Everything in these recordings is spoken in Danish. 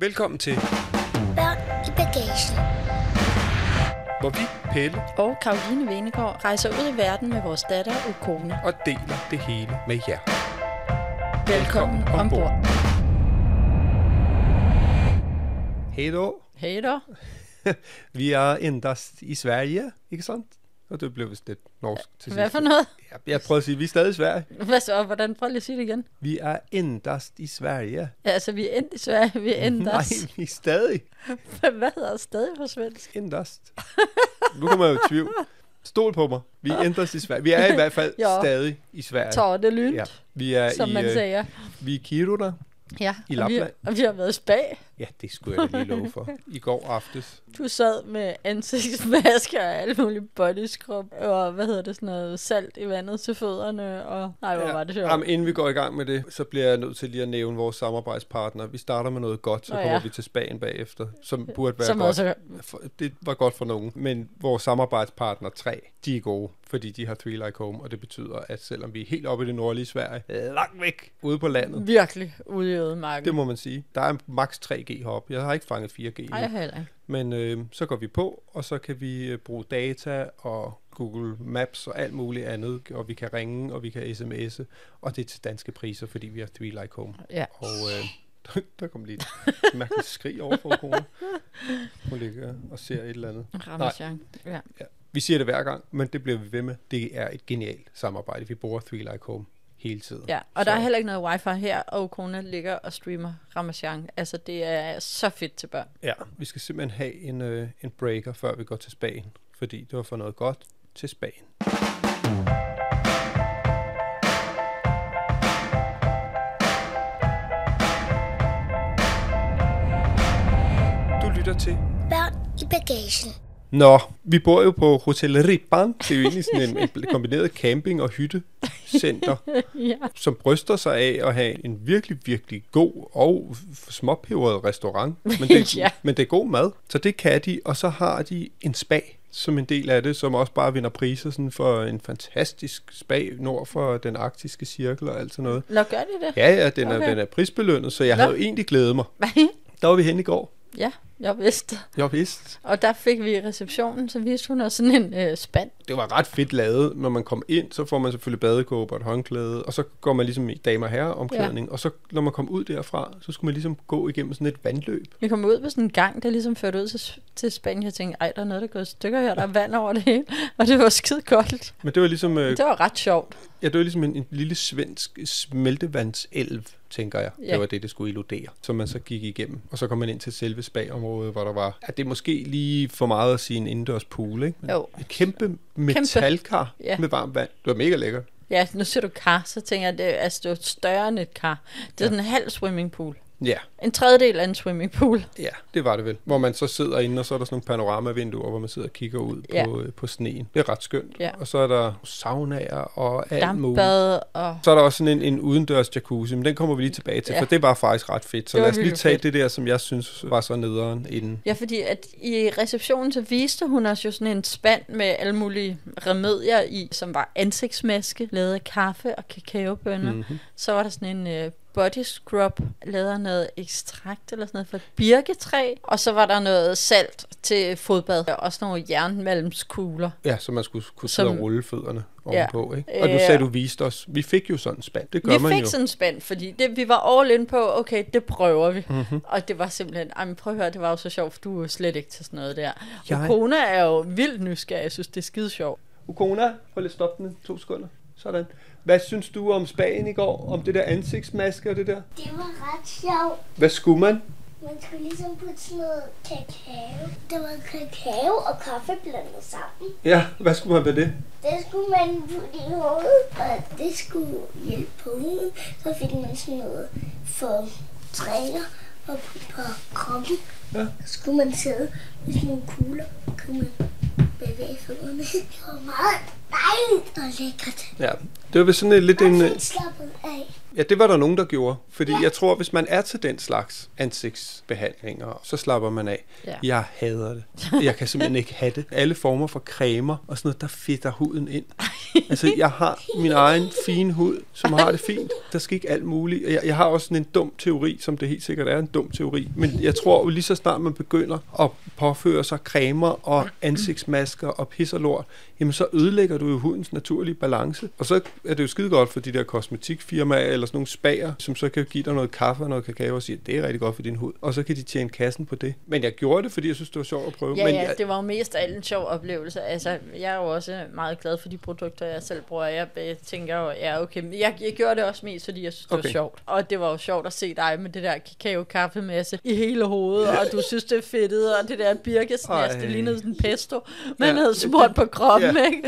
Velkommen til, Børn i bagagen. hvor vi, Pelle, Og Karoline Venegård rejser ud i verden med vores datter Ukone. og deler det hele med jer. Velkommen ombord. Hej då. Hej då. Vi er endast i Sverige, ikke sandt? Og det blev vist lidt norsk til Hvad sidst. for noget? Ja, jeg prøver at sige, vi er stadig i Sverige. Hvad så? Hvordan? Prøv lige at sige det igen. Vi er endast i Sverige. Ja, altså, vi er endt i Sverige. Vi er endt Nej, vi er stadig Hvad hedder stadig på svensk? endast. Nu kommer jeg jo i tvivl. Stol på mig. Vi er endast i Sverige. Vi er i hvert fald stadig i Sverige. Tår det lynt, Ja, vi er som i, man øh, siger. vi er i Kiruna. Ja, i og vi, Lapland. og vi har været i spag. Ja, det skulle jeg da lige love for. I går aftes. Du sad med ansigtsmasker og alle mulige body scrub, og hvad hedder det, sådan noget salt i vandet til fødderne, og nej, hvor var det sjovt. Jamen, inden vi går i gang med det, så bliver jeg nødt til lige at nævne vores samarbejdspartner. Vi starter med noget godt, så Nå kommer ja. vi til Spanien bagefter, som burde være Som godt. også, For- Det var godt for nogen, men vores samarbejdspartner 3, de er gode, fordi de har Three Like Home, og det betyder, at selvom vi er helt oppe i det nordlige Sverige, langt væk ude på landet, virkelig ude i ødemarken. det må man sige. Der er maks 3G heroppe. Jeg har ikke fanget 4G endnu. Nej, jeg heller ikke. Men øh, så går vi på, og så kan vi øh, bruge data og Google Maps og alt muligt andet, og vi kan ringe, og vi kan sms'e, og det er til danske priser, fordi vi har Three Like Home. Ja. Og øh, der kom lige et mærkeligt skrig over for kone. Hun ligger og ser et eller andet. Ramachan. Ja. Ja. Vi siger det hver gang, men det bliver vi ved med. Det er et genialt samarbejde. Vi bruger Three Like Home hele tiden. Ja, og der Så- er heller ikke noget wifi her, og Kona ligger og streamer Ramachan. Altså, det er så fedt til børn. Ja, vi skal simpelthen have en, øh, en breaker, før vi går til Spanien, fordi det var for noget godt til Spanien. Du lytter til Børn i bagagen. Nå, vi bor jo på Hotel Ripan. Det er jo egentlig sådan en, en kombineret camping- og hyttecenter, ja. som bryster sig af at have en virkelig, virkelig god og småpeberet restaurant. Men det, Ja. men det er god mad, så det kan de. Og så har de en spa som en del af det, som også bare vinder priser sådan for en fantastisk spa nord for den arktiske cirkel og alt sådan noget. Nå, gør de det? Ja, ja, den er, Okay. den er prisbelønnet, så jeg Nå. havde jo egentlig glædet mig. Der var vi hen i går. Ja, jeg vidste. Jeg vidste. Og der fik vi i receptionen, så viste hun os sådan en øh, spand. det var ret fedt lavet. Når man kommer ind, så får man selvfølgelig badekåbe og et håndklæde, og så går man ligesom i damer og herrer omklædning, ja. og så når man kommer ud derfra, så skulle man ligesom gå igennem sådan et vandløb. Vi kom ud på sådan en gang, der ligesom førte ud til, til Spanien. Jeg tænkte, ej, der er noget, der går i stykker her. Der er vand over det hele. Og det var skide koldt. Men det var ligesom, øh, Det var ret sjovt. ja, det var ligesom en, en lille svensk smeltevandselv, tænker jeg. Ja. Det var det, det skulle illudere, som man så gik igennem. Og så kom man ind til selve spa-området, hvor der var, ja, det er måske lige for meget at sige en indendørs pool, ikke? Men Jo. Et kæmpe metalkar Ja. med varmt vand. Det var mega lækkert. Ja, nu ser du kar, så tænker jeg, det, er- altså, det er større end et kar. Det er sådan en halv swimmingpool. Ja, En tredjedel af en swimmingpool. Ja, det var det vel. Hvor man så sidder inde, og så er der sådan nogle panoramavinduer, hvor man sidder og kigger ud Ja. på, øh, på sneen. Det er ret skønt. Ja. Og så er der saunaer og alt muligt. Dampbad og... Så er der også sådan en, en udendørs jacuzzi, men den kommer vi lige tilbage til, Ja. for det var faktisk ret fedt. Så lad os lige tage fedt. det der, som jeg synes var så nederen inden. Ja, fordi at i receptionen, så viste hun os jo sådan en spand med alle mulige remedier i, som var ansigtsmaske, lavet af kaffe og kakaobønner. Mm. Mm-hmm. Så var der sådan en øh, body scrub, lavet noget ekstrakt eller sådan noget fra et birketræ. Og så var der noget salt til fodbad, og også nogle jernmalmskugler. Ja, så man skulle kunne sidde Som- og rulle fødderne Ja. ovenpå. Ikke? Og du Øh, sagde, du viste os. Vi fik jo sådan en spand. Det gør Vi man fik jo. sådan en spand, fordi det, vi var all in på, okay, det prøver vi. Mm-hmm. Og det var simpelthen, ej, men prøv at høre, det var jo så sjovt, for du er slet ikke til sådan noget der. Jeg- Og kone er jo vildt nysgerrig, jeg synes, det er skide sjovt. Ukona, prøv lige at stoppe den to sekunder. Sådan. Hvad synes du om spagen i går? Om det der ansigtsmaske og det der? Det var ret sjovt. Hvad skulle man? Man skulle ligesom putte sådan noget kakao. Der var kakao og kaffe blandet sammen. Ja, hvad skulle man med det? Det skulle man putte i hovedet, og det skulle hjælpe på huden. Så fik man sådan noget for træner og på, kroppen. Ja. Så skulle man sidde med sådan nogle kugler, kunne man bevæge fødderne. Det var meget dejligt og lækkert. Ja, det var sådan et, lidt en... øh, slappet. Ja, det var der nogen, der gjorde. Fordi jeg tror, hvis man er til den slags ansigtsbehandlinger, så slapper man af. Ja. Jeg hader det. Jeg kan simpelthen ikke have det. Alle former for cremer og sådan noget, der fedter huden ind. Altså, jeg har min egen fine hud, som har det fint. Der skal ikke alt muligt. Jeg, jeg har også sådan en dum teori, som det helt sikkert er en dum teori. Men jeg tror jo lige så snart man begynder at påføre sig cremer og ansigtsmasker og pis og lort, jamen så ødelægger du jo hudens naturlige balance. Og så er det jo skide godt for de der kosmetikfirmaer eller sådan nogle spager, som så kan give dig noget kaffe og noget kakao og sige, at det er rigtig godt for din hud. Og så kan de tjene kassen på det. Men jeg gjorde det, fordi jeg synes, det var sjovt at prøve. Ja, Men ja, jeg, det var jo mest af alt en sjov oplevelse. Altså, jeg er jo også meget glad for de produkter, jeg selv bruger. Jeg tænker jo, ja, okay. Men jeg, jeg gjorde det også mest, fordi jeg synes, det Okay. var sjovt. Og det var jo sjovt at se dig med det der kakao-kaffemasse i hele hovedet, og du synes, det er fedtet, og det der birkesnæs, det lignede sådan pesto, man ja. havde smurt på kroppen, Ja. Ja. ikke?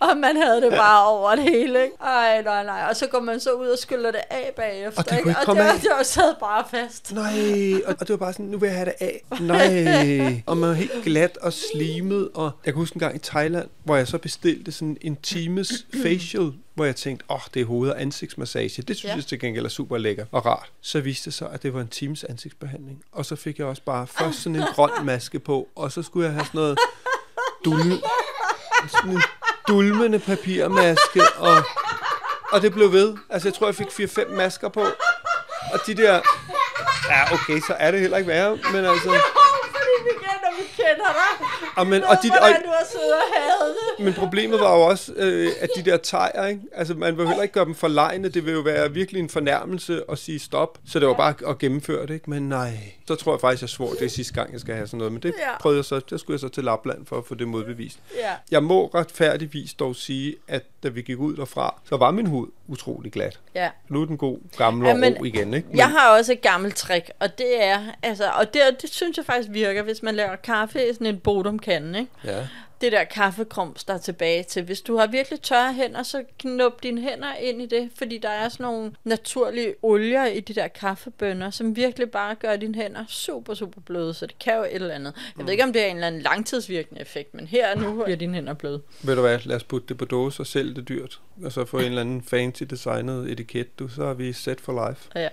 Og man havde det bare over det hele, ikke? Ej, nej, nej. Og så går man så ud og skyller det af bagefter, Og det ikke og det, af. det var sad bare fast. Nej, og, og det var bare sådan, nu vil jeg have det af. Nej, og man var helt glat og slimet. Og jeg kan huske en gang i Thailand, hvor jeg så bestilte sådan en times facial, hvor jeg tænkte, åh, oh, det er hoved- og ansigtsmassage. Det synes Ja. jeg til gengæld er super lækker og rart. Så viste det sig, at det var en times ansigtsbehandling. Og så fik jeg også bare først sådan en grøn maske på, og så skulle jeg have sådan noget dul, sådan en dulmende papirmaske, og, og det blev ved. Altså, jeg tror, jeg fik 4-5 masker på. Og de der... Ja, okay, så er det heller ikke værre, men altså... Og, men, og de, og, og men problemet var jo også, øh, at de der tejer, ikke? Altså, man vil heller ikke gøre dem for lejende. Det vil jo være virkelig en fornærmelse at sige stop. Så det var bare at gennemføre det, ikke? Men nej, så tror jeg faktisk, jeg svor, det er sidste gang, jeg skal have sådan noget. Men det Ja. prøvede jeg så, der skulle jeg så til Lapland for at få det modbevist. Ja. Jeg må retfærdigvis dog sige, at da vi gik ud derfra, så var min hud utrolig glat. Ja. Nu er den god gamle Ja, men ro igen, ikke? Jeg har også et gammelt trick, og det er, altså, og det, det synes jeg faktisk virker, hvis man laver kaffe i sådan en bodumkande, ikke? Ja. Det der kaffekrums, der er tilbage til. Hvis du har virkelig tørre hænder, så knup dine hænder ind i det, fordi der er sådan nogle naturlige olier i de der kaffebønner, som virkelig bare gør dine hænder super, super bløde, så det kan jo et eller andet. Jeg ved ikke, om det er en eller anden langtidsvirkende effekt, men her og nu bliver dine hænder bløde. Ved du hvad, lad os putte det på dåse og sælge det dyrt. Og så få en eller anden fancy designet etiket, du, så er vi set for life. Ja.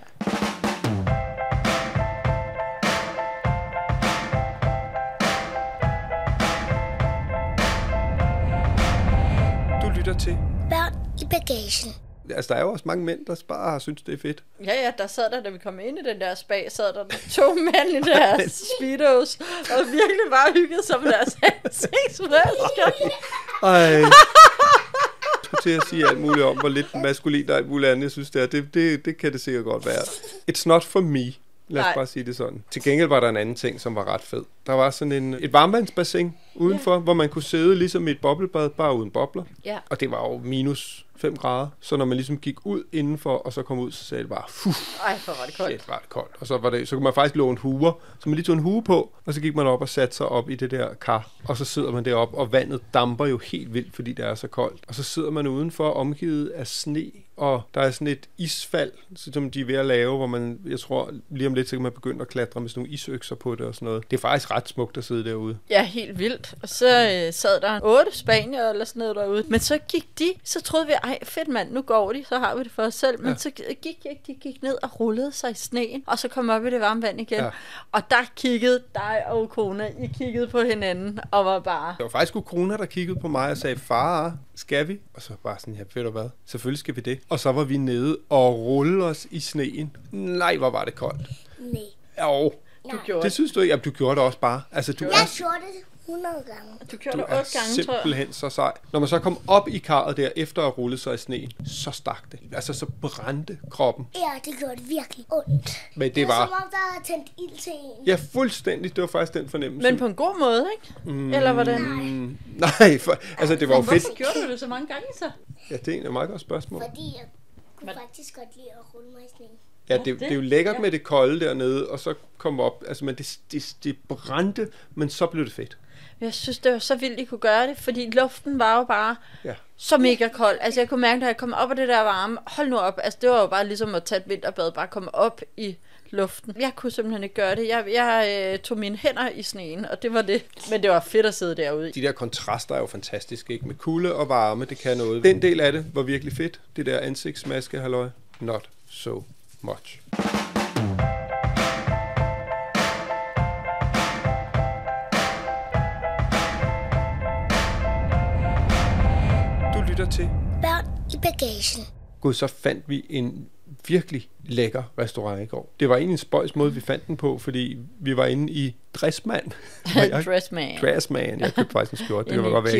Til. Børn i bagagen. Altså, der er jo også mange mænd, der bare har synes, det er fedt. Ja, ja, der sad der, da vi kom ind i den der spag, sad der to mænd i deres speedos, og virkelig bare hyggede sig med deres ansigtsmasker. Ej. Jeg skulle til at sige alt muligt om, hvor lidt maskulin og alt muligt andet, jeg synes, det er. Det, det, det kan det sikkert godt være. It's not for me. Lad os Nej. bare sige det sådan. Til gengæld var der en anden ting, som var ret fed. Der var sådan en, et varmvandsbassin udenfor, ja. hvor man kunne sidde ligesom i et boblebad, bare uden bobler. Ja. Og det var jo minus 5 grader. Så når man ligesom gik ud indenfor, og så kom ud, så sagde det bare, fuh, Ej, hvor var det koldt. shit, var det koldt. Og så, var det, så kunne man faktisk låne huer. Så man lige tog en hue på, og så gik man op og satte sig op i det der kar. Og så sidder man deroppe, og vandet damper jo helt vildt, fordi det er så koldt. Og så sidder man udenfor, omgivet af sne, og der er sådan et isfald, som de er ved at lave, hvor man, jeg tror, lige om lidt, så kan man begynde at klatre med sådan nogle isøkser på det og sådan noget. Det er faktisk ret smukt at sidde derude. Ja, helt vildt. Og så øh, sad der otte spanier eller sådan noget derude. Men så gik de, så troede vi, ej fedt mand, nu går de, så har vi det for os selv. Men Ja. så gik ikke, de gik ned og rullede sig i sneen, og så kom op i det varme vand igen. Ja. Og der kiggede dig og kone, I kiggede på hinanden og var bare, Det var faktisk Ukona, der kiggede på mig og sagde, far, skal vi? Og så bare sådan, ja, ved du hvad? Selvfølgelig skal vi det. Og så var vi nede og rulle os i sneen. Nej, hvor var det koldt. Nej. Jo, du gjorde det synes du ikke? Jamen, du gjorde det også bare. Altså, du Jeg er, gjorde det 100 gange. Du gjorde du det er otte gange, tror jeg. simpelthen så sej. Når man så kom op i karret der, efter at have rullet sig i sneen, så stak det. Altså, så brændte kroppen. Ja, det gjorde det virkelig ondt. Men det Det var som var... om, der havde tændt ild til en. Ja, fuldstændig. Det var faktisk den fornemmelse. Men på en god måde, ikke? Mm, Eller hvordan? Mm, nej, for, altså, det var jo fedt. Hvorfor gjorde du det så mange gange så? Ja, det er en meget godt spørgsmål. Fordi jeg kunne Men- faktisk godt lide at rulle mig i sneen. Ja, det, det, er jo lækkert med det kolde dernede, og så komme op. Altså, men det, det, det brændte, men så blev det fedt. Jeg synes, det var så vildt, I kunne gøre det, fordi luften var jo bare Ja. så mega kold. Altså, jeg kunne mærke, da jeg kom op af det der varme, hold nu op, altså, det var jo bare ligesom at tage et vinterbad, bare komme op i luften. Jeg kunne simpelthen ikke gøre det. Jeg, jeg øh, tog mine hænder i sneen, og det var det. Men det var fedt at sidde derude. De der kontraster er jo fantastiske, ikke? Med kulde og varme, det kan noget. Den del af det var virkelig fedt. Det der ansigtsmaske, halløj. Not so much. Lytter til Børn i bagagen. Gud, så fandt vi en virkelig lækker restaurant i går. Det var egentlig en spøjs måde, vi fandt den på, fordi vi var inde i Dressmann. Dressman. Dressman. Jeg købte faktisk en skjorte. Det kan godt være,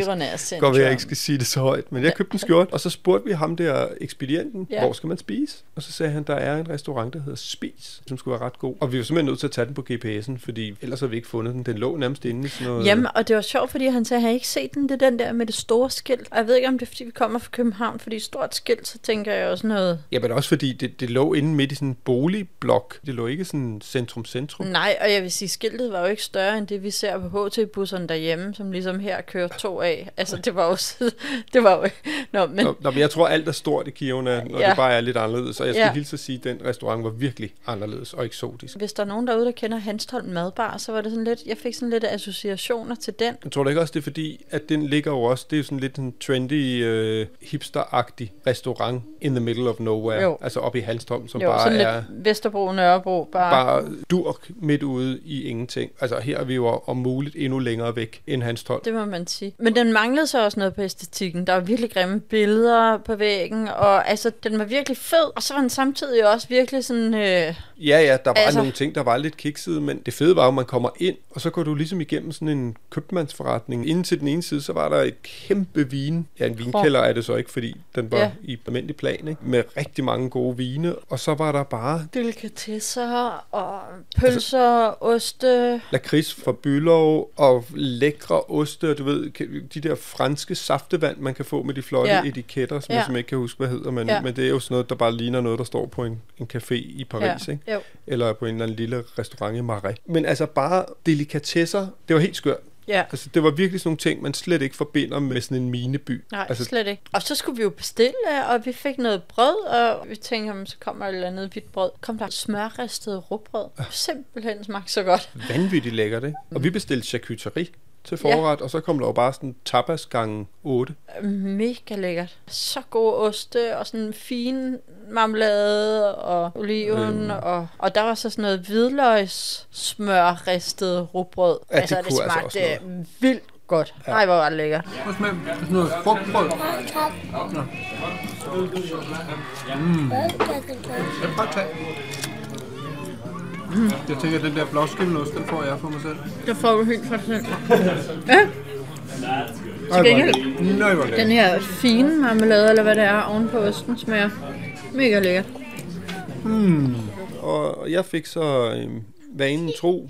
jeg godt være, jeg ikke skal sige det så højt. Men jeg købte en skjorte, og så spurgte vi ham der, ekspedienten, Ja. hvor skal man spise? Og så sagde han, der er en restaurant, der hedder Spis, som skulle være ret god. Og vi var simpelthen nødt til at tage den på GPS'en, fordi ellers havde vi ikke fundet den. Den lå nærmest inde i sådan noget... Jamen, og det var sjovt, fordi han sagde, at han ikke set den. Det er den der med det store skilt. Og jeg ved ikke, om det er, fordi vi kommer fra København, fordi stort skilt, så tænker jeg også noget... Ja, men også fordi det, det lå inde midt i sådan en boligblok. Det lå ikke sådan centrum-centrum. Nej, og jeg vil sige, skiltet var jo ikke større end det, vi ser på HT-busserne derhjemme, som ligesom her kører to af. Altså, det var jo... det var jo... Nå, men... Nå, nå, men jeg tror, alt er stort i Kiruna, og Ja. det bare er lidt anderledes. Og jeg skal Ja. hilse at sige, at den restaurant var virkelig anderledes og eksotisk. Hvis der er nogen derude, der kender Hanstholm Madbar, så var det sådan lidt... Jeg fik sådan lidt associationer til den. Jeg tror da ikke også, det er fordi, at den ligger jo også, det er jo sådan lidt en trendy, øh, hipster-agtig restaurant in the middle of nowhere. Jo. Altså oppe i Halstom, som jo, bare sådan er lidt Vesterbro, Nørrebro, bare... bare durk midt ude i ingenting. Altså her er vi jo om muligt endnu længere væk end Halstom. Det må man sige. Men den manglede så også noget på æstetikken. Der var virkelig grimme billeder på væggen, og altså, den var virkelig fed. Og så var den samtidig også virkelig sådan... Øh, Ja, ja, der var Altså- altså... nogle ting, der var lidt kiksede, men det fede var jo, at man kommer ind, og så går du ligesom igennem sådan en købmandsforretning. Inden til den ene side, så var der et kæmpe vin. Ja, en vinkælder er det så ikke, fordi den var Ja. i almindelig plan, ikke? Med rigtig mange gode vine. Og så var der bare delikatesser og pølser, oste. Lakrids fra Bylov og lækre oste, og du ved, de der franske saftevand, man kan få med de flotte Ja. etiketter, som Ja. jeg simpelthen ikke kan huske, hvad hedder, men, Ja. ja. men det er jo sådan noget, der bare ligner noget, der står på en, en café i Paris, ja. ikke? Jo. eller på en eller anden lille restaurant i Marais. Men altså bare delikatesser, det var helt skørt. Ja. Altså, det var virkelig sådan nogle ting, man slet ikke forbinder med sådan en mineby. Nej, altså, slet ikke. Og så skulle vi jo bestille, og vi fik noget brød, og vi tænkte, om så kommer et eller andet hvidt brød. Kom der smørristet rugbrød. Simpelthen smagte så godt. vanvittigt lækkert, ikke? Og vi bestilte charcuterie til forret, ja. og så kom der jo bare sådan tapas gange 8. Mega lækkert. Så gode oste, og sådan en fin marmelade, og oliven, Øhm. og, og der var så sådan noget hvidløgs smørristet rugbrød. Ja, det altså, det kunne altså smagte også vildt godt. Ja. Ej, hvor var det lækkert. Hvad med sådan noget frugtbrød? Mm. Mm. Jeg tænker, at den der blåskimmelost, den får jeg for mig selv. Det får du helt for dig selv. Ja. Til gengæld, hvor den her fine marmelade, eller hvad det er, oven på osten, smager mega lækkert. Og jeg fik så øh, vanen tro,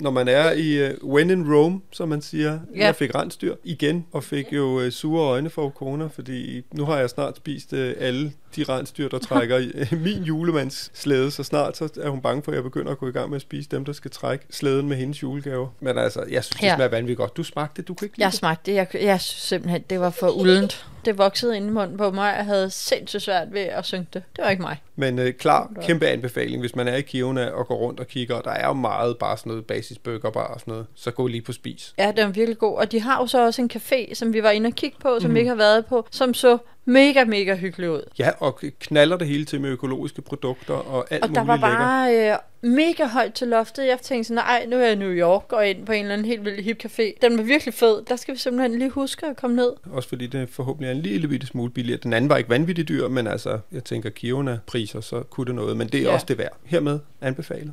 når man er i uh, when in Rome, som man siger. Ja. Jeg fik rensdyr igen, og fik jo uh, sure øjne for corona, fordi nu har jeg snart spist uh, alle de rensdyr, der trækker uh, min julemands slæde, så snart så er hun bange for, at jeg begynder at gå i gang med at spise dem, der skal trække slæden med hendes julegaver. Men altså, jeg synes, det Ja. smager vanvittigt godt. Du smagte det, du kan ikke lide Jeg smagte det. Jeg, jeg synes simpelthen, det var for uldent. Det voksede ind i munden på mig, og jeg havde sindssygt svært ved at synge det. Det var ikke mig. Men øh, klar, kæmpe anbefaling, hvis man er i Kiruna og går rundt og kigger, og der er jo meget bare sådan noget basisbøger bare og sådan noget, så gå lige på spis. Ja, den var virkelig god. Og de har jo så også en café, som vi var inde og kigge på, som mm. vi ikke har været på, som så mega, mega hyggelig ud. Ja, og knaller det hele til med økologiske produkter og alt Og der muligt var lækkert. bare øh, mega højt til loftet. Jeg tænkte sådan, nej, nu er jeg i New York og ind på en eller anden helt vild hip café. Den var virkelig fed. Der skal vi simpelthen lige huske at komme ned. Også fordi det forhåbentlig er en lille bitte smule billigere. Den anden var ikke vanvittigt dyr, men altså, jeg tænker Kiona-priser, så kunne det noget. Men det er Ja. ja. også det værd. Hermed anbefalet.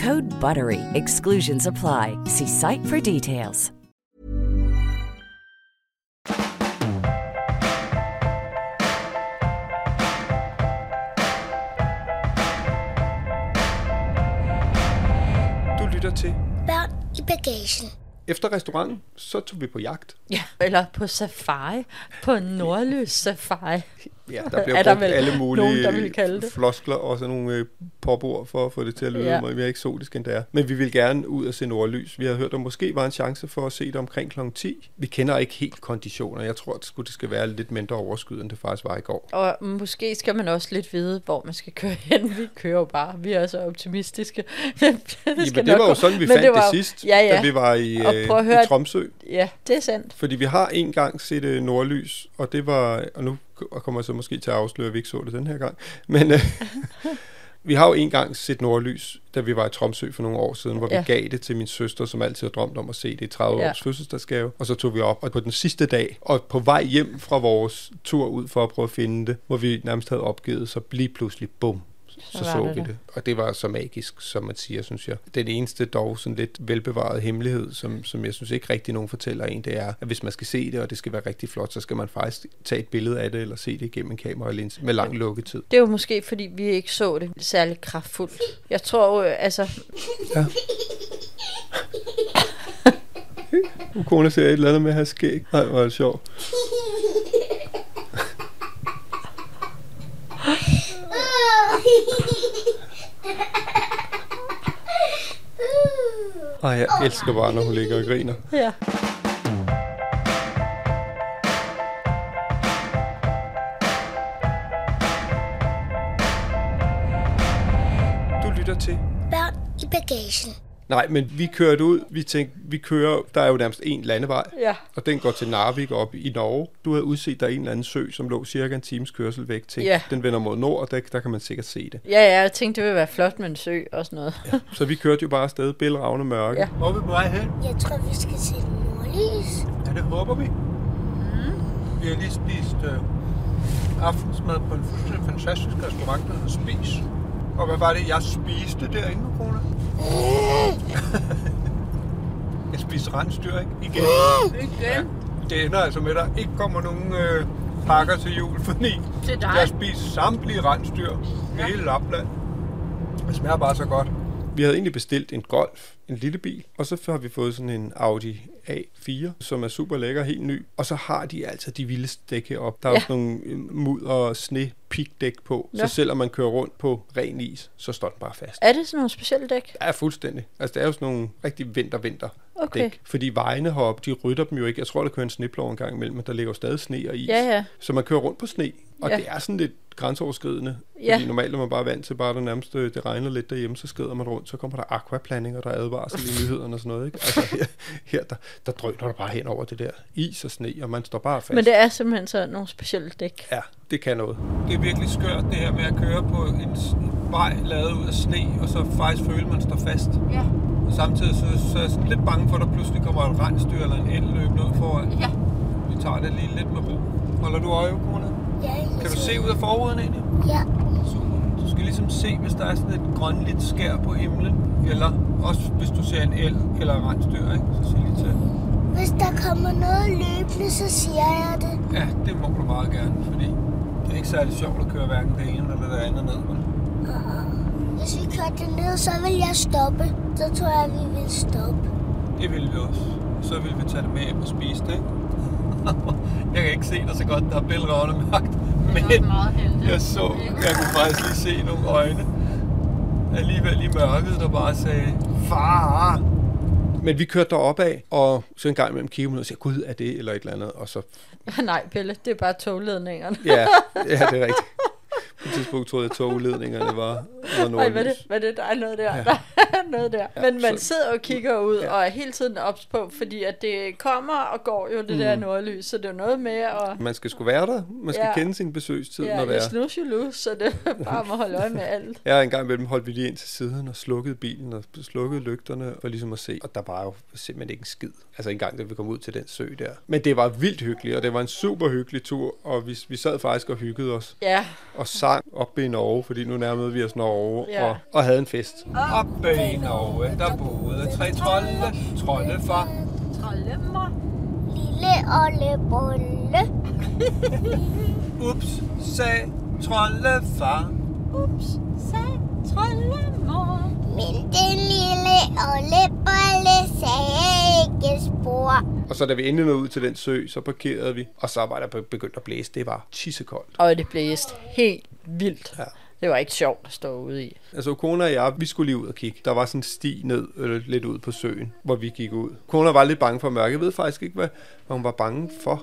Code BUTTERY. Exclusions apply. See site for details. Du lytter til. Børn i bagagen. Efter restauranten, så tog vi på jagt. Ja, eller på safari. På nordlys safari. Ja, der bliver Er der brugt alle mulige nogen, der vil kalde det? floskler og sådan nogle øh, popord for at få det til at lyde Ja. mere eksotisk end det er. Men vi vil gerne ud og se nordlys. Vi har hørt, at der måske var en chance for at se det omkring kl. 10. Vi kender ikke helt konditioner. Jeg tror, at det skulle- det skal være lidt mindre overskyet, end det faktisk var i går. Og måske skal man også lidt vide, hvor man skal køre hen. Vi kører bare. Vi er så optimistiske. det, Jamen, det var jo sådan, vi Men fandt det, var jo- sidst, Ja, ja. da vi var i, Og øh, prøv at høre- i Tromsø. Ja, det er sandt. Fordi vi har en gang set øh, nordlys, og det var, og nu kommer jeg så måske til at afsløre, at vi ikke så det den her gang, men øh, vi har jo en gang set nordlys, da vi var i Tromsø for nogle år siden, hvor Ja. vi gav det til min søster, som altid har drømt om at se det i 30 Ja. års fødselsdagsgave, og så tog vi op, og på den sidste dag, og på vej hjem fra vores tur ud for at prøve at finde det, hvor vi nærmest havde opgivet, så lige pludselig, bum, så Så så, det vi der. det. Og det var så magisk, som man siger, synes jeg. Den eneste dog sådan lidt velbevarede hemmelighed, som, som jeg synes ikke rigtig nogen fortæller en, det er, at hvis man skal se det, og det skal være rigtig flot, så skal man faktisk tage et billede af det, eller se det igennem en kameralinse med lang lukketid. Det er jo måske, fordi vi ikke så det særlig kraftfuldt. Jeg tror jo, altså... Ja. Kone ser et eller andet med at have skæg. Nej, hvor er det sjovt. Ej, jeg elsker bare, når hun ligger og griner. Ja. Du lytter til Børn i bagagen. Nej, men vi kørte ud, vi tænkte, vi kører, der er jo nærmest en landevej, Ja. og den går til Narvik op i Norge. Du havde udset, der er en eller anden sø, som lå cirka en times kørsel væk til. Ja. Den vender mod nord, og der, der kan man sikkert se det. Ja, ja, jeg tænkte, det ville være flot med en sø og sådan noget. Ja. Så vi kørte jo bare afsted, bælragende mørke. Ja. Hvor er vi på vej hen? Jeg tror, vi skal se nordlys. Ja, det håber vi. Vi har lige spist øh, aftensmad på en fuldstændig fantastisk restaurant, der hedder Spis. Og hvad var det, jeg spiste derinde, Kone? jeg spiste rensdyr, ikke? Igen. Igen? Ja. Det ender altså med, at der ikke kommer nogen øh, pakker til jul, fordi Til dig? jeg har spist samtlige rensdyr i hele Lapland. Det smager bare så godt. Vi havde egentlig bestilt en Golf, en lille bil, og så har vi fået sådan en Audi A4, som er super lækker, helt ny. Og så har de altså de vildeste dæk heroppe. Der er Ja. også nogle øh, mudder og sne pigdæk på. Ja. Så selvom man kører rundt på ren is, så står den bare fast. Er det sådan nogle specielle dæk? Ja, fuldstændig. Altså, det er jo sådan nogle rigtig vinter-vinter Okay. dæk. Fordi vejene heroppe, de rydder dem jo ikke. Jeg tror, der kører en sneplov en gang imellem, men der ligger jo stadig sne og is. Ja, ja. Så man kører rundt på sne, og Ja. det er sådan lidt grænseoverskridende. Ja. Fordi normalt er man bare vant til, bare der nærmest det regner lidt derhjemme, så skrider man rundt, så kommer der aquaplaning, og der er advarsel i nyhederne og sådan noget. Ikke? Altså her, her der, der drøner du bare hen over det der is og sne, og man står bare fast. Men det er simpelthen så nogle specielle dæk. Ja, det kan noget. Det er virkelig skørt, det her med at køre på en vej lavet ud af sne, og så faktisk føle, man står fast. Ja. Og samtidig så, så er jeg sådan lidt bange for, at der pludselig kommer et rensdyr eller en el løbende ud foran. Ja. Vi tager det lige lidt med ro. Holder du øje, kone? Kan du se ud af forruden egentlig? Ja. Super. Du skal ligesom se, hvis der er sådan et grønligt skær på himlen, eller også hvis du ser en el eller en rensdyr, ikke? så sig lige til. Hvis der kommer noget løbende, så siger jeg det. Ja, det må du meget gerne, fordi det er ikke særlig sjovt at køre hverken det ene eller det andet ned. vel? Hvis vi kørte det ned, så vil jeg stoppe. Så tror jeg, vi vil stoppe. Det vil vi også. Så vil vi tage det med hjem og spise det, ikke? jeg kan ikke se dig så godt, der er bælragende magt. Men meget heldigt. jeg så, jeg kunne faktisk lige se nogle øjne. Alligevel i mørket, der bare sagde, far. Men vi kørte derop af, og så en gang imellem kiggede og sagde, gud, er det eller et eller andet? Og så, Nej, Pelle, det er bare togledningerne. ja, ja det er rigtigt. På et tidspunkt troede jeg, at togledningerne var, var Ej, hvad er det? nordlys. Hvad er det? Der er noget der. Ja. Der er noget der. Men man så- sidder og kigger ud Ja. og er hele tiden ops på, fordi at det kommer og går jo, det der nordlys. Så det er noget med at... Man skal sgu være der. Man skal Ja. kende sin besøgstid, Ja, når det er. snooze, you lose, så det er bare om at holde øje med alt. Ja, en gang imellem holdt vi lige ind til siden og slukkede bilen og slukkede lygterne for ligesom at se. Og der var jo simpelthen ikke en skid. Altså en gang, da vi kom ud til den sø der. Men det var vildt hyggeligt, og det var en super hyggelig tur. Og vi, vi sad faktisk og hyggede os Ja, og sang oppe i Norge, fordi nu nærmede vi os Norge Ja. og, og havde en fest. Oppe i Norge, der boede tre trolde. Trolde for trollemor. Lille Olle Bolle. ups, sag trolde far. Ups, sag trollemor. Men den lille Olle Bolle sagde ikke spor. Og så da vi endelig nåede ud til den sø, så parkerede vi, og så var der be- begyndt at blæse. Det var tissekoldt. Og det blæste helt vildt. Ja. Det var ikke sjovt at stå ude i. Altså, kone og jeg, vi skulle lige ud og kigge. Der var sådan en sti ned, øh, lidt ud på søen, hvor vi gik ud. Kone var lidt bange for mørke. Jeg ved faktisk ikke, hvad, hvad hun var bange for.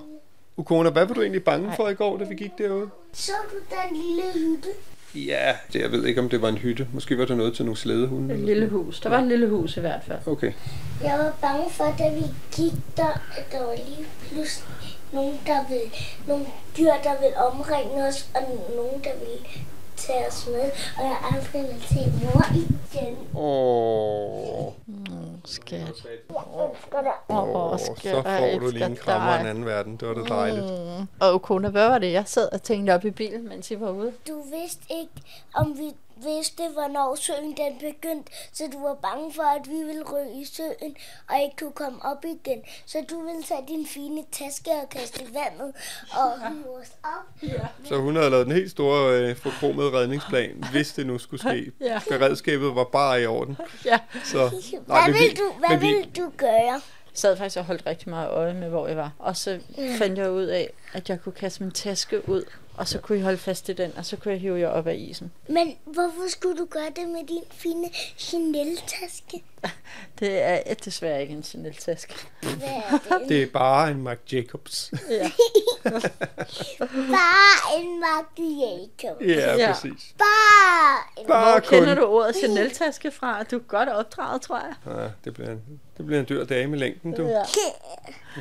Ukona, hvad var du egentlig bange for i går, da vi gik derude? Så du den lille hytte? Ja, det, jeg ved ikke, om det var en hytte. Måske var det noget til nogle slædehunde. Et lille hus. Der var et lille hus i hvert fald. Okay. Jeg var bange for, da vi gik der, at der var lige pludselig nogen, der vil, nogle dyr, der vil omringe os, og nogen, der vil tage os med, og jeg aldrig vil se mor igen. Åh, Skat. Jeg elsker dig. Åh, oh, skat, så får du lige en krammer af en anden verden. Det var da dejligt. Og Okona, hvad var det, jeg sad og tænkte op i bilen, mens I var ude? Du vidste ikke, om vi vidste, hvornår søen den begyndte, så du var bange for, at vi ville ryge i søen og ikke kunne komme op igen. Så du ville tage din fine taske og kaste i vandet og hive os op. Så hun havde lavet en helt stor øh, forkromet redningsplan, hvis det nu skulle ske. Ja. Beredskabet var bare i orden. Ja. Så, Hvad men vi- vil du, hvad vi- vil du gøre? Jeg sad faktisk og holdt rigtig meget øje med, hvor jeg var. Og så fandt jeg ud af, at jeg kunne kaste min taske ud, og så kunne I holde fast i den, og så kunne jeg hive jer op af isen. Men hvorfor skulle du gøre det med din fine Chanel-taske? Det er desværre ikke en Chanel-taske. Hvad er det? Det er bare en Marc Jacobs. Ja. Bare en Mark Jacob. ja, Ja. præcis. Bare en... Bare Hvor kender kun. du ordet Chanel-taske fra? Du er godt opdraget, tror jeg. Ja, det bliver en, det bliver en dyr dame i længden, du. Ja.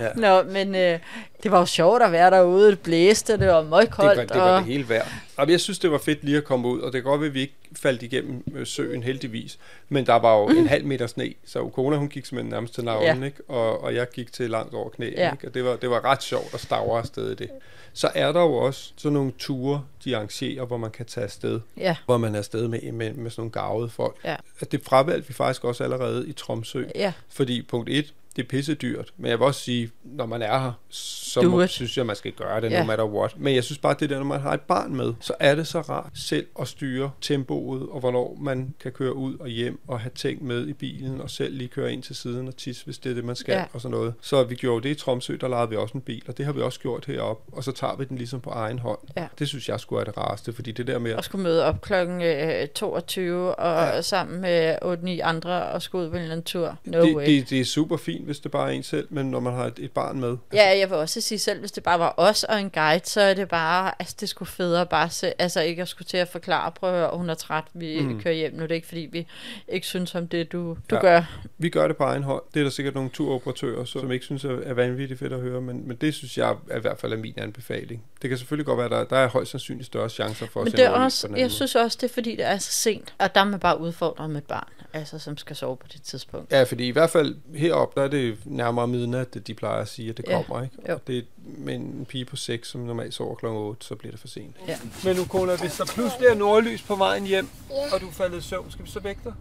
Ja. Nå, men øh, det var jo sjovt at være derude. Det blæste, det var Det møgkoldt. var, det var og... det hele værd. Og jeg synes, det var fedt lige at komme ud, og det kan godt være, at vi ikke faldt igennem øh, søen heldigvis. Men der var jo en halv meter sne, så Ukona, hun gik simpelthen nærmest til navlen, Ja. ikke? Og, og jeg gik til langt over knæene, Ja. ikke? Og det var, det var ret sjovt at stavre afsted i det. Så er der jo også sådan nogle ture, de arrangerer, hvor man kan tage afsted. Ja. Hvor man er afsted med, med, med sådan nogle gavede folk. Ja. At det fravalgte vi faktisk også allerede i Tromsø. Ja. Fordi punkt 1, det er pisse dyrt. Men jeg vil også sige, når man er her, så Do må, it. synes jeg, man skal gøre det, Ja. no matter what. Men jeg synes bare, det der, når man har et barn med, så er det så rart selv at styre tempoet, og hvornår man kan køre ud og hjem, og have ting med i bilen, og selv lige køre ind til siden og tisse, hvis det er det, man skal, Ja. og sådan noget. Så vi gjorde det i Tromsø, der lejede vi også en bil, og det har vi også gjort heroppe, og så tager vi den ligesom på egen hånd. Ja. Det synes jeg skulle er det rareste, fordi det der med Og at skulle møde op klokken øh, 22 og Ja. ja. sammen med 8-9 andre og skulle ud på en eller anden tur. No det, way. det, det er super fint, hvis det bare er en selv, men når man har et, et barn med, Ja, jeg vil også sige selv, hvis det bare var os og en guide, så er det bare, altså det skulle federe bare se, altså ikke at skulle til at forklare, prøv at høre, hun er træt, vi mm. kører hjem nu, det er ikke fordi, vi ikke synes om det, du, du Ja. gør. Vi gør det på egen hånd. Det er der sikkert nogle turoperatører, som ikke synes er er vanvittigt fedt at høre, men, men det synes jeg er i hvert fald er min anbefaling. Det kan selvfølgelig godt være, at der, der er højst sandsynligt større chancer for Men det er også, jeg måde. synes også, det er fordi, det er så sent, og der er man bare udfordret med et barn, altså som skal sove på det tidspunkt. Ja, fordi i hvert fald heroppe, der er det nærmere midnat, at de plejer at sige, at det Ja. kommer, ikke? Jo. Og det er med en pige på 6, som normalt sover kl. 8, så bliver det for sent. Ja. Men Ukona, hvis der pludselig er nordlys på vejen hjem, Ja. og du er faldet i søvn, skal vi så vække dig?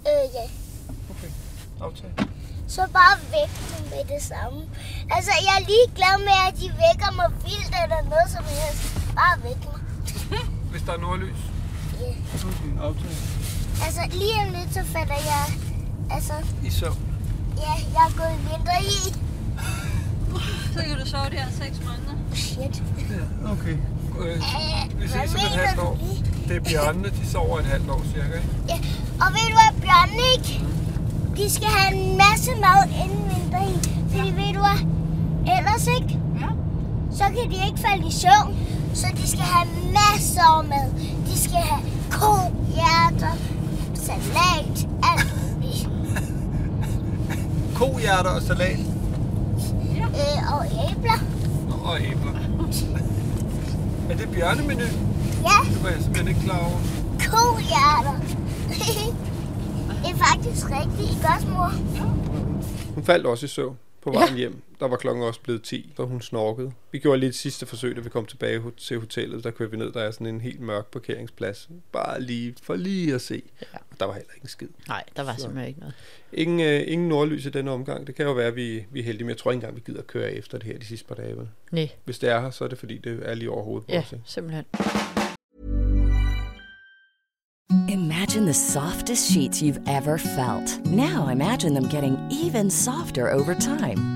Øh, ja. Okay, aftale. Så bare væk dem med det samme. Altså, jeg er lige glad med, at de vækker mig vildt eller noget som helst. Bare væk mig. Hvis der er nordlys. Ja. Okay, aftale. Altså, lige om lidt, så falder jeg... Altså, I søvn. ja, jeg er gået i vinter i. Så kan du sove de her 6 måneder. Shit. Ja, okay. Øh, vi Hvad ses om et halvt år. Det er bjørnene, de sover et halvt år cirka, ikke? Ja. Og ved du hvad, Bjørn ikke? De skal have en masse mad inden vinterhæng. Fordi ved du hvad? Ellers ikke, Ja. så kan de ikke falde i søvn. Så de skal have masser af mad. De skal have ko, hjerter, salat, alt muligt. Kohjerter og salat. Øh, og æbler. Og æbler. Er det bjørnemenu? Ja, Det var jeg simpelthen ikke klar over. kohjerter. det er faktisk rigtig godt, mor. Hun faldt også i søvn på vejen hjem. Der var klokken også blevet 10, så hun snorkede. Vi gjorde lige et sidste forsøg, da vi kom tilbage til hotellet. Der kørte vi ned, der er sådan en helt mørk parkeringsplads. Bare lige for lige at se. Ja. Og der var heller ikke en skid. Nej, der var Så. simpelthen ikke noget. Ingen, øh, ingen nordlys i denne omgang. Det kan jo være, at vi, vi er heldige, men jeg tror ikke engang, vi gider at køre efter det her de sidste par dage. Vel? Nej, Hvis det er her, så er det fordi, det er lige over hovedet på ja, os. ikke? simpelthen. Imagine the softest sheets you've ever felt. Now imagine them getting even softer over time.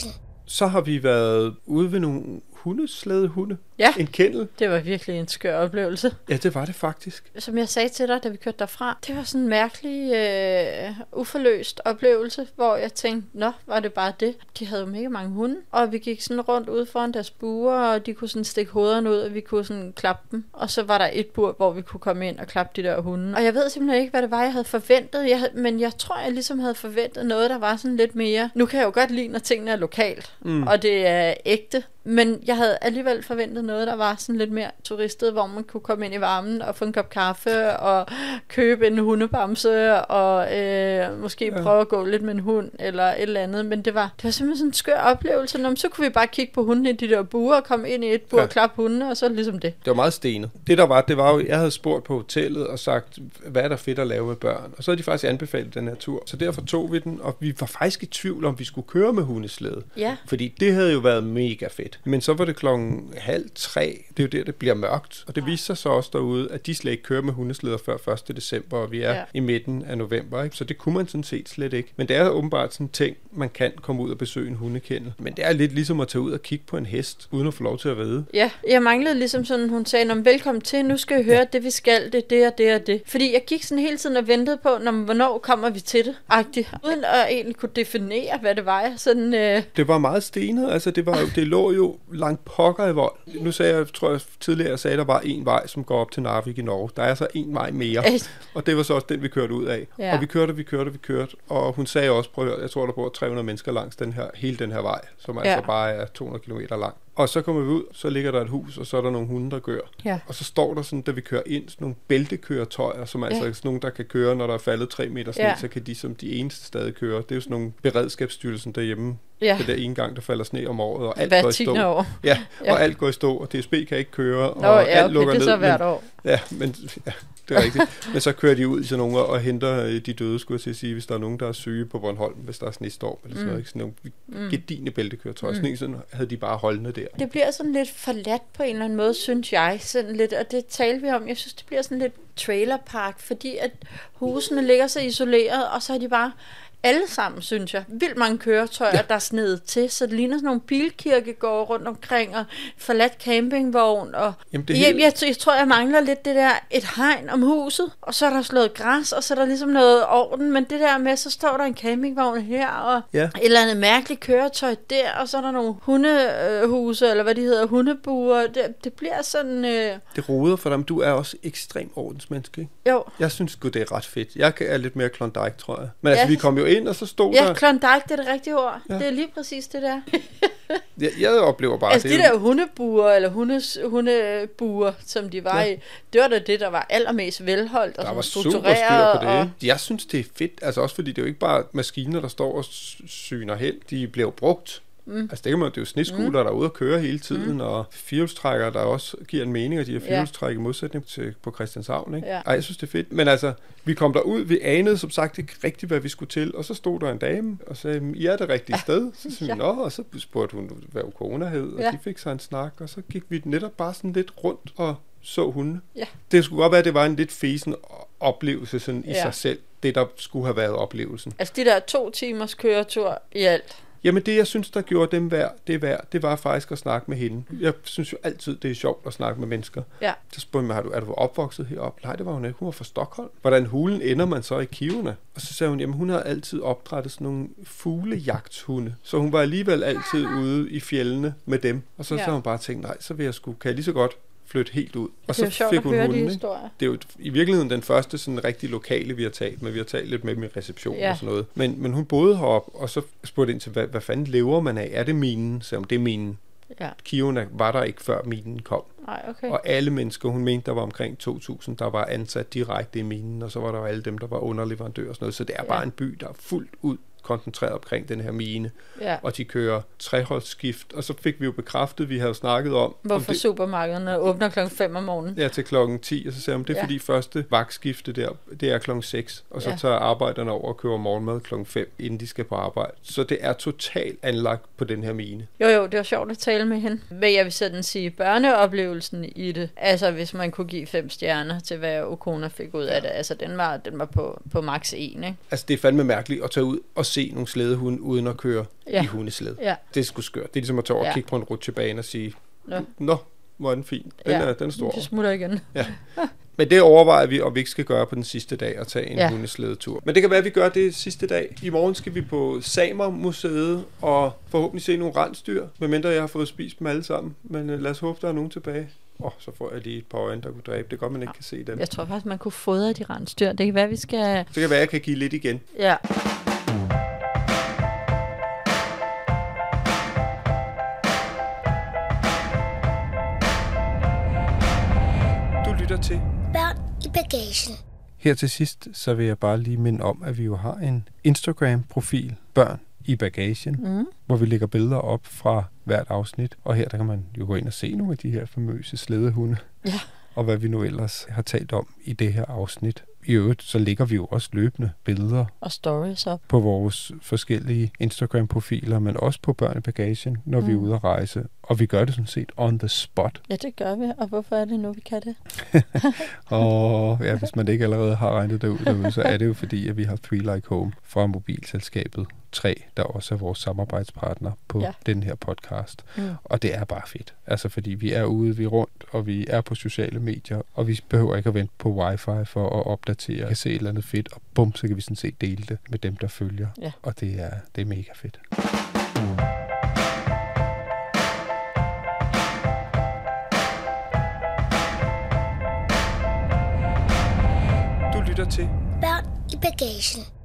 I. Så har vi været ude ved nogle hundeslæde hunde. Ja. En kennel. Det var virkelig en skør oplevelse. Ja, det var det faktisk. Som jeg sagde til dig, da vi kørte derfra, det var sådan en mærkelig, øh, uforløst oplevelse, hvor jeg tænkte, nå, var det bare det? De havde jo mega mange hunde, og vi gik sådan rundt ude foran deres buer, og de kunne sådan stikke hovederne ud, og vi kunne sådan klappe dem. Og så var der et bur, hvor vi kunne komme ind og klappe de der hunde. Og jeg ved simpelthen ikke, hvad det var, jeg havde forventet, jeg havde, men jeg tror, jeg ligesom havde forventet noget, der var sådan lidt mere... Nu kan jeg jo godt lide, når tingene er lokalt, mm. og det er ægte, men jeg havde alligevel forventet noget, der var sådan lidt mere turistet, hvor man kunne komme ind i varmen og få en kop kaffe og købe en hundebamse og øh, måske ja. prøve at gå lidt med en hund eller et eller andet. Men det var, det var simpelthen sådan en skør oplevelse. Nå, så kunne vi bare kigge på hundene i de der buer og komme ind i et bur Ja. og klappe hundene, og så ligesom det. Det var meget stenet. Det der var, det var jo, jeg havde spurgt på hotellet og sagt, hvad er der fedt at lave med børn? Og så havde de faktisk anbefalet den her tur. Så derfor tog vi den, og vi var faktisk i tvivl om, vi skulle køre med hundeslæde. Ja. Fordi det havde jo været mega fedt. Men så var det klokken halv tre. Det er jo der, det bliver mørkt. Og det viste sig så også derude, at de slet ikke kører med hundeslæder før 1. december, og vi er Ja. ja. i midten af november. Ikke? Så det kunne man sådan set slet ikke. Men det er åbenbart sådan en ting, man kan komme ud og besøge en hundekendel. Men det er lidt ligesom at tage ud og kigge på en hest, uden at få lov til at ride. Ja, jeg manglede ligesom sådan, hun sagde, "Nå, men velkommen til, nu skal I høre, det vi skal, det, det og det og det. Fordi jeg gik sådan hele tiden og ventede på, "Nå, men hvornår kommer vi til det, agtigt. Uden at egentlig kunne definere, hvad det var. Sådan, øh, Det var meget stenet, altså det, var det lå jo langt pokker i vold. Nu sagde jeg, tror jeg tidligere, jeg sagde, at der var en vej, som går op til Narvik i Norge. Der er så en vej mere, og det var så også den, vi kørte ud af. Ja. Og vi kørte, vi kørte, vi kørte, og hun sagde også, prøv at høre, jeg tror, der bor 300 mennesker langs den her, hele den her vej, som altså Ja. bare er 200 km lang. Og så kommer vi ud, så ligger der et hus, og så er der nogle hunde, der gør. Ja. Og så står der sådan, da vi kører ind, sådan nogle bæltekøretøjer, som altså Ja. er sådan nogle, der kan køre, når der er faldet 3 meter sne, Ja. så kan de som de eneste stadig køre. Det er jo sådan nogle beredskabsstyrelsen derhjemme, Ja. det der ene gang, der falder sne om året, og alt Hver går i stå. år. Ja, Ja. og alt går i stå, og DSB kan ikke køre, og Nå, ja, alt okay, lukker det er ned. så hvert men, år. Ja, men ja, det er rigtigt. men så kører de ud i sådan nogle og henter øh, de døde, skulle jeg til at sige, hvis der er nogen, der er syge på Bornholm, hvis der er snestorm, eller sådan noget. Ikke? Sådan nogle mm. gedine bæltekøretøjer. Sådan en sådan havde de bare holdende der. Det bliver sådan lidt forladt på en eller anden måde, synes jeg. Sådan lidt, og det talte vi om. Jeg synes, det bliver sådan lidt trailerpark, fordi at husene ligger så isoleret, og så er de bare alle sammen, synes jeg, vildt mange køretøjer, ja. der er snedet til, så det ligner sådan nogle bilkirkegårde rundt omkring, og forladt campingvogn, og Jamen, det jeg, hele- jeg, jeg, tror, jeg mangler lidt det der, et hegn om huset, og så er der slået græs, og så er der ligesom noget orden, men det der med, så står der en campingvogn her, og Ja. et eller andet mærkeligt køretøj der, og så er der nogle hundehuse, eller hvad de hedder, hundebuer. Det, det bliver sådan, øh, Det roder for dem. Du er også ekstrem ordensmenneske, ikke? jo. Jeg synes sgu, det er ret fedt. Jeg er lidt mere Klondike, tror jeg. Men Ja. altså, vi kom jo ind, og så stod Ja, der... Klondike, det er det rigtige ord. Ja. Ja. Det er lige præcis det der. Jeg, jeg oplever bare... altså det de er der hundebuer, eller hundes, hundebuer, som de var Ja. ja. i, det var da det, der var allermest velholdt og Der var super struktureret. styr på det. Og? Jeg synes, det er fedt. Altså også fordi det er jo ikke bare maskiner, der står og syner hen. De bliver brugt. Mm. Altså det kan man, det er jo sneskuler, mm. der er ude at køre hele tiden, mm. og firehjulstrækker, der også giver en mening, og de her firehjulstræk i modsætning til på Christianshavn. Ikke? Ja. Ej, jeg synes, det er fedt. Men altså, vi kom derud, vi anede som sagt ikke rigtigt, hvad vi skulle til, og så stod der en dame og sagde, I er det rigtige sted. Så sagde vi, Ja. og så spurgte hun, hvad corona hed, og Ja. de fik sig en snak, og så gik vi netop bare sådan lidt rundt og så hunde. Ja. Det skulle godt være, at det var en lidt fesen oplevelse sådan i Ja. sig selv, det der skulle have været oplevelsen. Altså de der to timers køretur i alt. Jamen det, jeg synes, der gjorde dem værd, det værd, det var faktisk at snakke med hende. Jeg synes jo altid, det er sjovt at snakke med mennesker. Ja. Så spurgte mig, har du, er du opvokset heroppe? Nej, det var hun ikke. Hun var fra Stockholm. Hvordan hulen ender man så i Kiverne? Og så sagde hun, jamen hun har altid opdrettet sådan nogle fuglejagthunde. Så hun var alligevel altid ude i fjellene med dem. Og så, Ja. så hun bare tænkt, nej, så vil jeg sgu, kan jeg lige så godt flytte helt ud. Og Det er så jo sjovt at høre de hunden, ikke? historier. Det er jo i virkeligheden den første sådan rigtig lokale, vi har talt med. Vi har talt lidt med dem i reception Ja. og sådan noget. Men, men hun boede heroppe, og så spurgte ind til, hvad, hvad fanden lever man af? Er det minen? Så om det er minen. Ja. Kiverne var der ikke, før minen kom. Nej, okay. Og alle mennesker, hun mente, der var omkring 2.000, der var ansat direkte i minen, og så var der jo alle dem, der var underleverandører og sådan noget. Så det er Ja. bare en by, der er fuldt ud koncentreret omkring den her mine. Ja. Og de kører treholdsskift, og så fik vi jo bekræftet, vi havde snakket om... om Hvorfor det, supermarkederne åbner klokken 5 om morgenen. Ja, til klokken 10, og så sagde hun, det er Ja. ja. fordi første vagtskifte der, det er klokken 6, og så Ja. ja. tager arbejderne over og køber morgenmad klokken 5, inden de skal på arbejde. Så det er totalt anlagt på den her mine. Jo, jo, det var sjovt at tale med hende. Men jeg vil sådan sige, børneoplevelsen i det, altså hvis man kunne give fem stjerner til, hvad Okona fik ud af det, altså den var, den var på, på max 1, ikke? Altså, det er fandme mærkeligt at tage ud og se nogle slædehunde uden at køre Ja. i hundesled. Ja. Det er sgu skørt. Det er ligesom at tage over Ja. og kigge på en rutsjebane og sige, Nå. Nå, hvor er den fin. Den, Ja. er, den er stor. Vi smutter igen. Ja. Men det overvejer vi, om vi ikke skal gøre på den sidste dag at tage en Ja. hundeslædetur. Men det kan være, at vi gør det sidste dag. I morgen skal vi på Samer-museet og forhåbentlig se nogle rensdyr, medmindre jeg har fået spist dem alle sammen. Men uh, lad os håbe, der er nogen tilbage. Åh, oh, så får jeg lige et par øjne, der kunne dræbe. Det er godt, man ikke kan se dem. Jeg tror faktisk, man kunne fodre de rensdyr. Det kan være, vi skal... Så kan det være, at jeg kan give lidt igen. Ja. Bagagen. Her til sidst, så vil jeg bare lige minde om, at vi jo har en Instagram-profil, Børn i Bagagen, Mm. hvor vi lægger billeder op fra hvert afsnit. Og her der kan man jo gå ind og se nogle af de her famøse slædehunde. Ja. Og hvad vi nu ellers har talt om i det her afsnit. I øvrigt, så lægger vi jo også løbende billeder Og stories op. på vores forskellige Instagram-profiler, men også på Børn i Bagagen, når mm. vi er ude at rejse. Og vi gør det sådan set on the spot. Ja, det gør vi. Og hvorfor er det nu, vi kan det? Og ja, hvis man ikke allerede har regnet det ud derude, så er det jo fordi, at vi har Three Like Home fra mobilselskabet 3, der også er vores samarbejdspartner på Ja. den her podcast. Mm. Og det er bare fedt. Altså fordi vi er ude, vi er rundt, og vi er på sociale medier, og vi behøver ikke at vente på wifi for at opdatere. Vi kan se et eller andet fedt, og bum, så kan vi sådan set dele det med dem, der følger. Ja. Og det er, det er mega fedt. I bagagen.